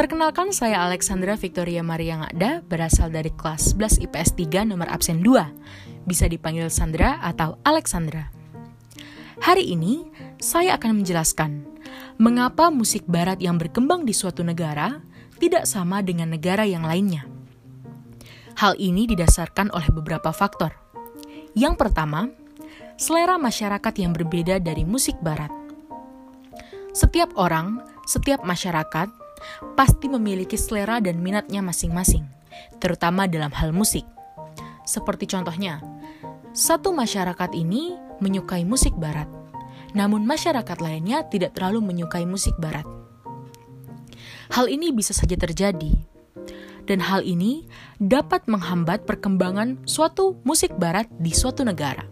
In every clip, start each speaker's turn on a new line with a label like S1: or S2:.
S1: Perkenalkan saya Alexandra Victoria Maria Ngada, berasal dari kelas 11 IPS 3 nomor absen 2. Bisa dipanggil Sandra atau Alexandra. Hari ini, saya akan menjelaskan mengapa musik barat yang berkembang di suatu negara tidak sama dengan negara yang lainnya. Hal ini didasarkan oleh beberapa faktor. Yang pertama, selera masyarakat yang berbeda dari musik barat. Setiap orang, setiap masyarakat pasti memiliki selera dan minatnya masing-masing, terutama dalam hal musik. Seperti contohnya, satu masyarakat ini menyukai musik barat, namun masyarakat lainnya tidak terlalu menyukai musik barat. Hal ini bisa saja terjadi, dan hal ini dapat menghambat perkembangan suatu musik barat di suatu negara.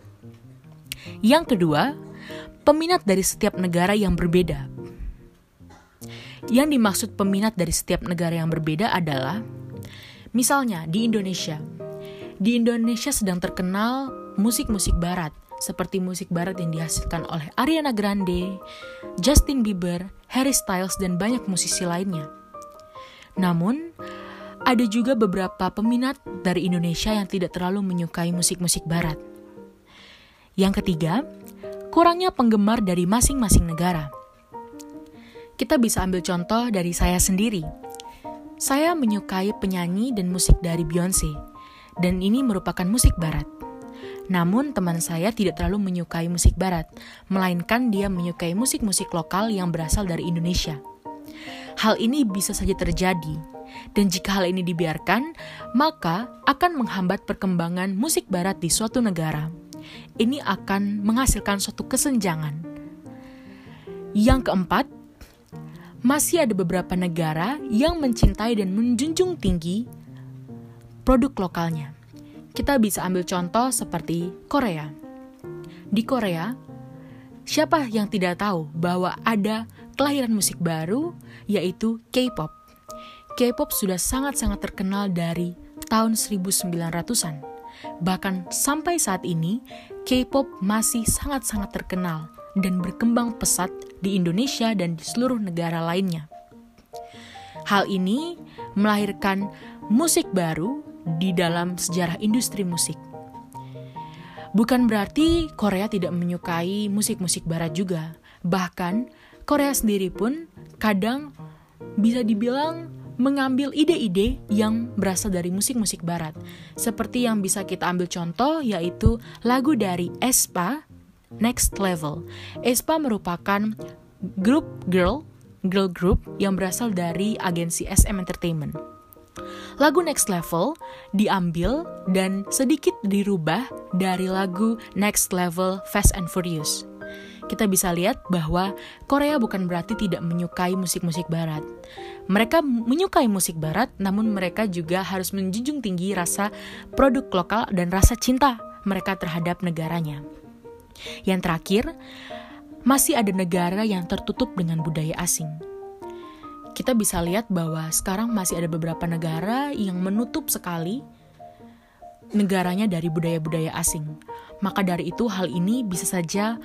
S1: Yang kedua, peminat dari setiap negara yang berbeda yang dimaksud peminat dari setiap negara yang berbeda adalah, misalnya di Indonesia. Di Indonesia sedang terkenal musik-musik barat, seperti musik barat yang dihasilkan oleh Ariana Grande, Justin Bieber, Harry Styles, dan banyak musisi lainnya. Namun, ada juga beberapa peminat dari Indonesia yang tidak terlalu menyukai musik-musik barat. Yang ketiga, kurangnya penggemar dari masing-masing negara. Kita bisa ambil contoh dari saya sendiri. Saya menyukai penyanyi dan musik dari Beyonce, dan ini merupakan musik barat. Namun teman saya tidak terlalu menyukai musik barat, melainkan dia menyukai musik-musik lokal yang berasal dari Indonesia. Hal ini bisa saja terjadi, dan jika hal ini dibiarkan, maka akan menghambat perkembangan musik barat di suatu negara. Ini akan menghasilkan suatu kesenjangan. Yang keempat, masih ada beberapa negara yang mencintai dan menjunjung tinggi produk lokalnya. Kita bisa ambil contoh seperti Korea. Di Korea, siapa yang tidak tahu bahwa ada kelahiran musik baru yaitu K-pop. K-pop sudah sangat-sangat terkenal dari tahun 1900-an. Bahkan sampai saat ini, K-pop masih sangat-sangat terkenal dan berkembang pesat di Indonesia dan di seluruh negara lainnya. Hal ini melahirkan musik baru di dalam sejarah industri musik. Bukan berarti Korea tidak menyukai musik-musik barat juga. Bahkan Korea sendiri pun kadang bisa dibilang mengambil ide-ide yang berasal dari musik-musik barat. Seperti yang bisa kita ambil contoh yaitu lagu dari Espa Next Level. Espa merupakan grup girl, girl group yang berasal dari agensi SM Entertainment. Lagu Next Level diambil dan sedikit dirubah dari lagu Next Level Fast and Furious. Kita bisa lihat bahwa Korea bukan berarti tidak menyukai musik-musik barat. Mereka menyukai musik barat, namun mereka juga harus menjunjung tinggi rasa produk lokal dan rasa cinta mereka terhadap negaranya. Yang terakhir, masih ada negara yang tertutup dengan budaya asing. Kita bisa lihat bahwa sekarang masih ada beberapa negara yang menutup sekali negaranya dari budaya-budaya asing. Maka dari itu hal ini bisa saja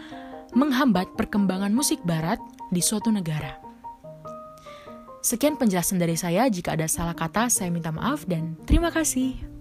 S1: menghambat perkembangan musik barat di suatu negara. Sekian penjelasan dari saya. Jika ada salah kata, saya minta maaf dan terima kasih.